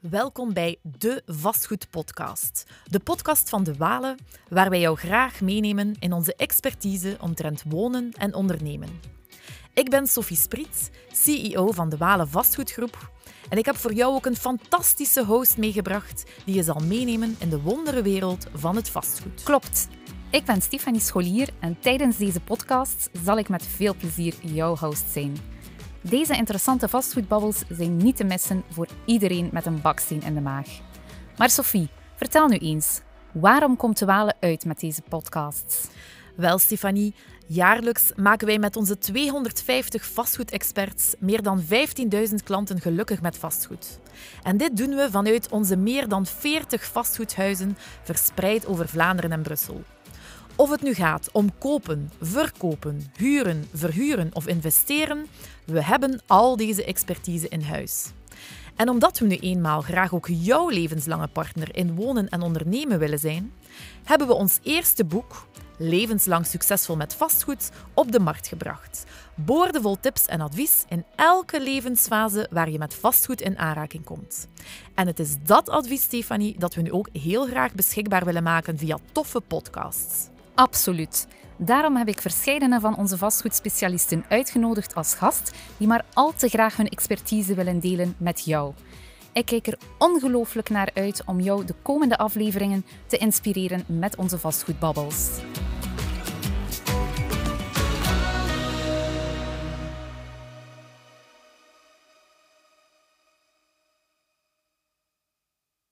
Welkom bij de Vastgoed Podcast. De podcast van De Walen, waar wij jou graag meenemen in onze expertise omtrent wonen en ondernemen. Ik ben Sophie Spriet, CEO van De Walen Vastgoedgroep. En ik heb voor jou ook een fantastische host meegebracht die je zal meenemen in de wonderenwereld van het vastgoed. Klopt. Ik ben Stefanie Scholier en tijdens deze podcast zal ik met veel plezier jouw host zijn. Deze interessante vastgoedbabbels zijn niet te missen voor iedereen met een baksteen in de maag. Maar Sophie, vertel nu eens, waarom komt de Walen uit met deze podcasts? Wel, Stefanie, jaarlijks maken wij met onze 250 vastgoedexperts meer dan 15.000 klanten gelukkig met vastgoed. En dit doen we vanuit onze meer dan 40 vastgoedhuizen verspreid over Vlaanderen en Brussel. Of het nu gaat om kopen, verkopen, huren, verhuren of investeren, we hebben al deze expertise in huis. En omdat we nu eenmaal graag ook jouw levenslange partner in wonen en ondernemen willen zijn, hebben we ons eerste boek, Levenslang succesvol met vastgoed, op de markt gebracht. Boordevol tips en advies in elke levensfase waar je met vastgoed in aanraking komt. En het is dat advies, Stefanie, dat we nu ook heel graag beschikbaar willen maken via toffe podcasts. Absoluut. Daarom heb ik verscheidene van onze vastgoedspecialisten uitgenodigd als gast, die maar al te graag hun expertise willen delen met jou. Ik kijk er ongelooflijk naar uit om jou de komende afleveringen te inspireren met onze vastgoedbabbels.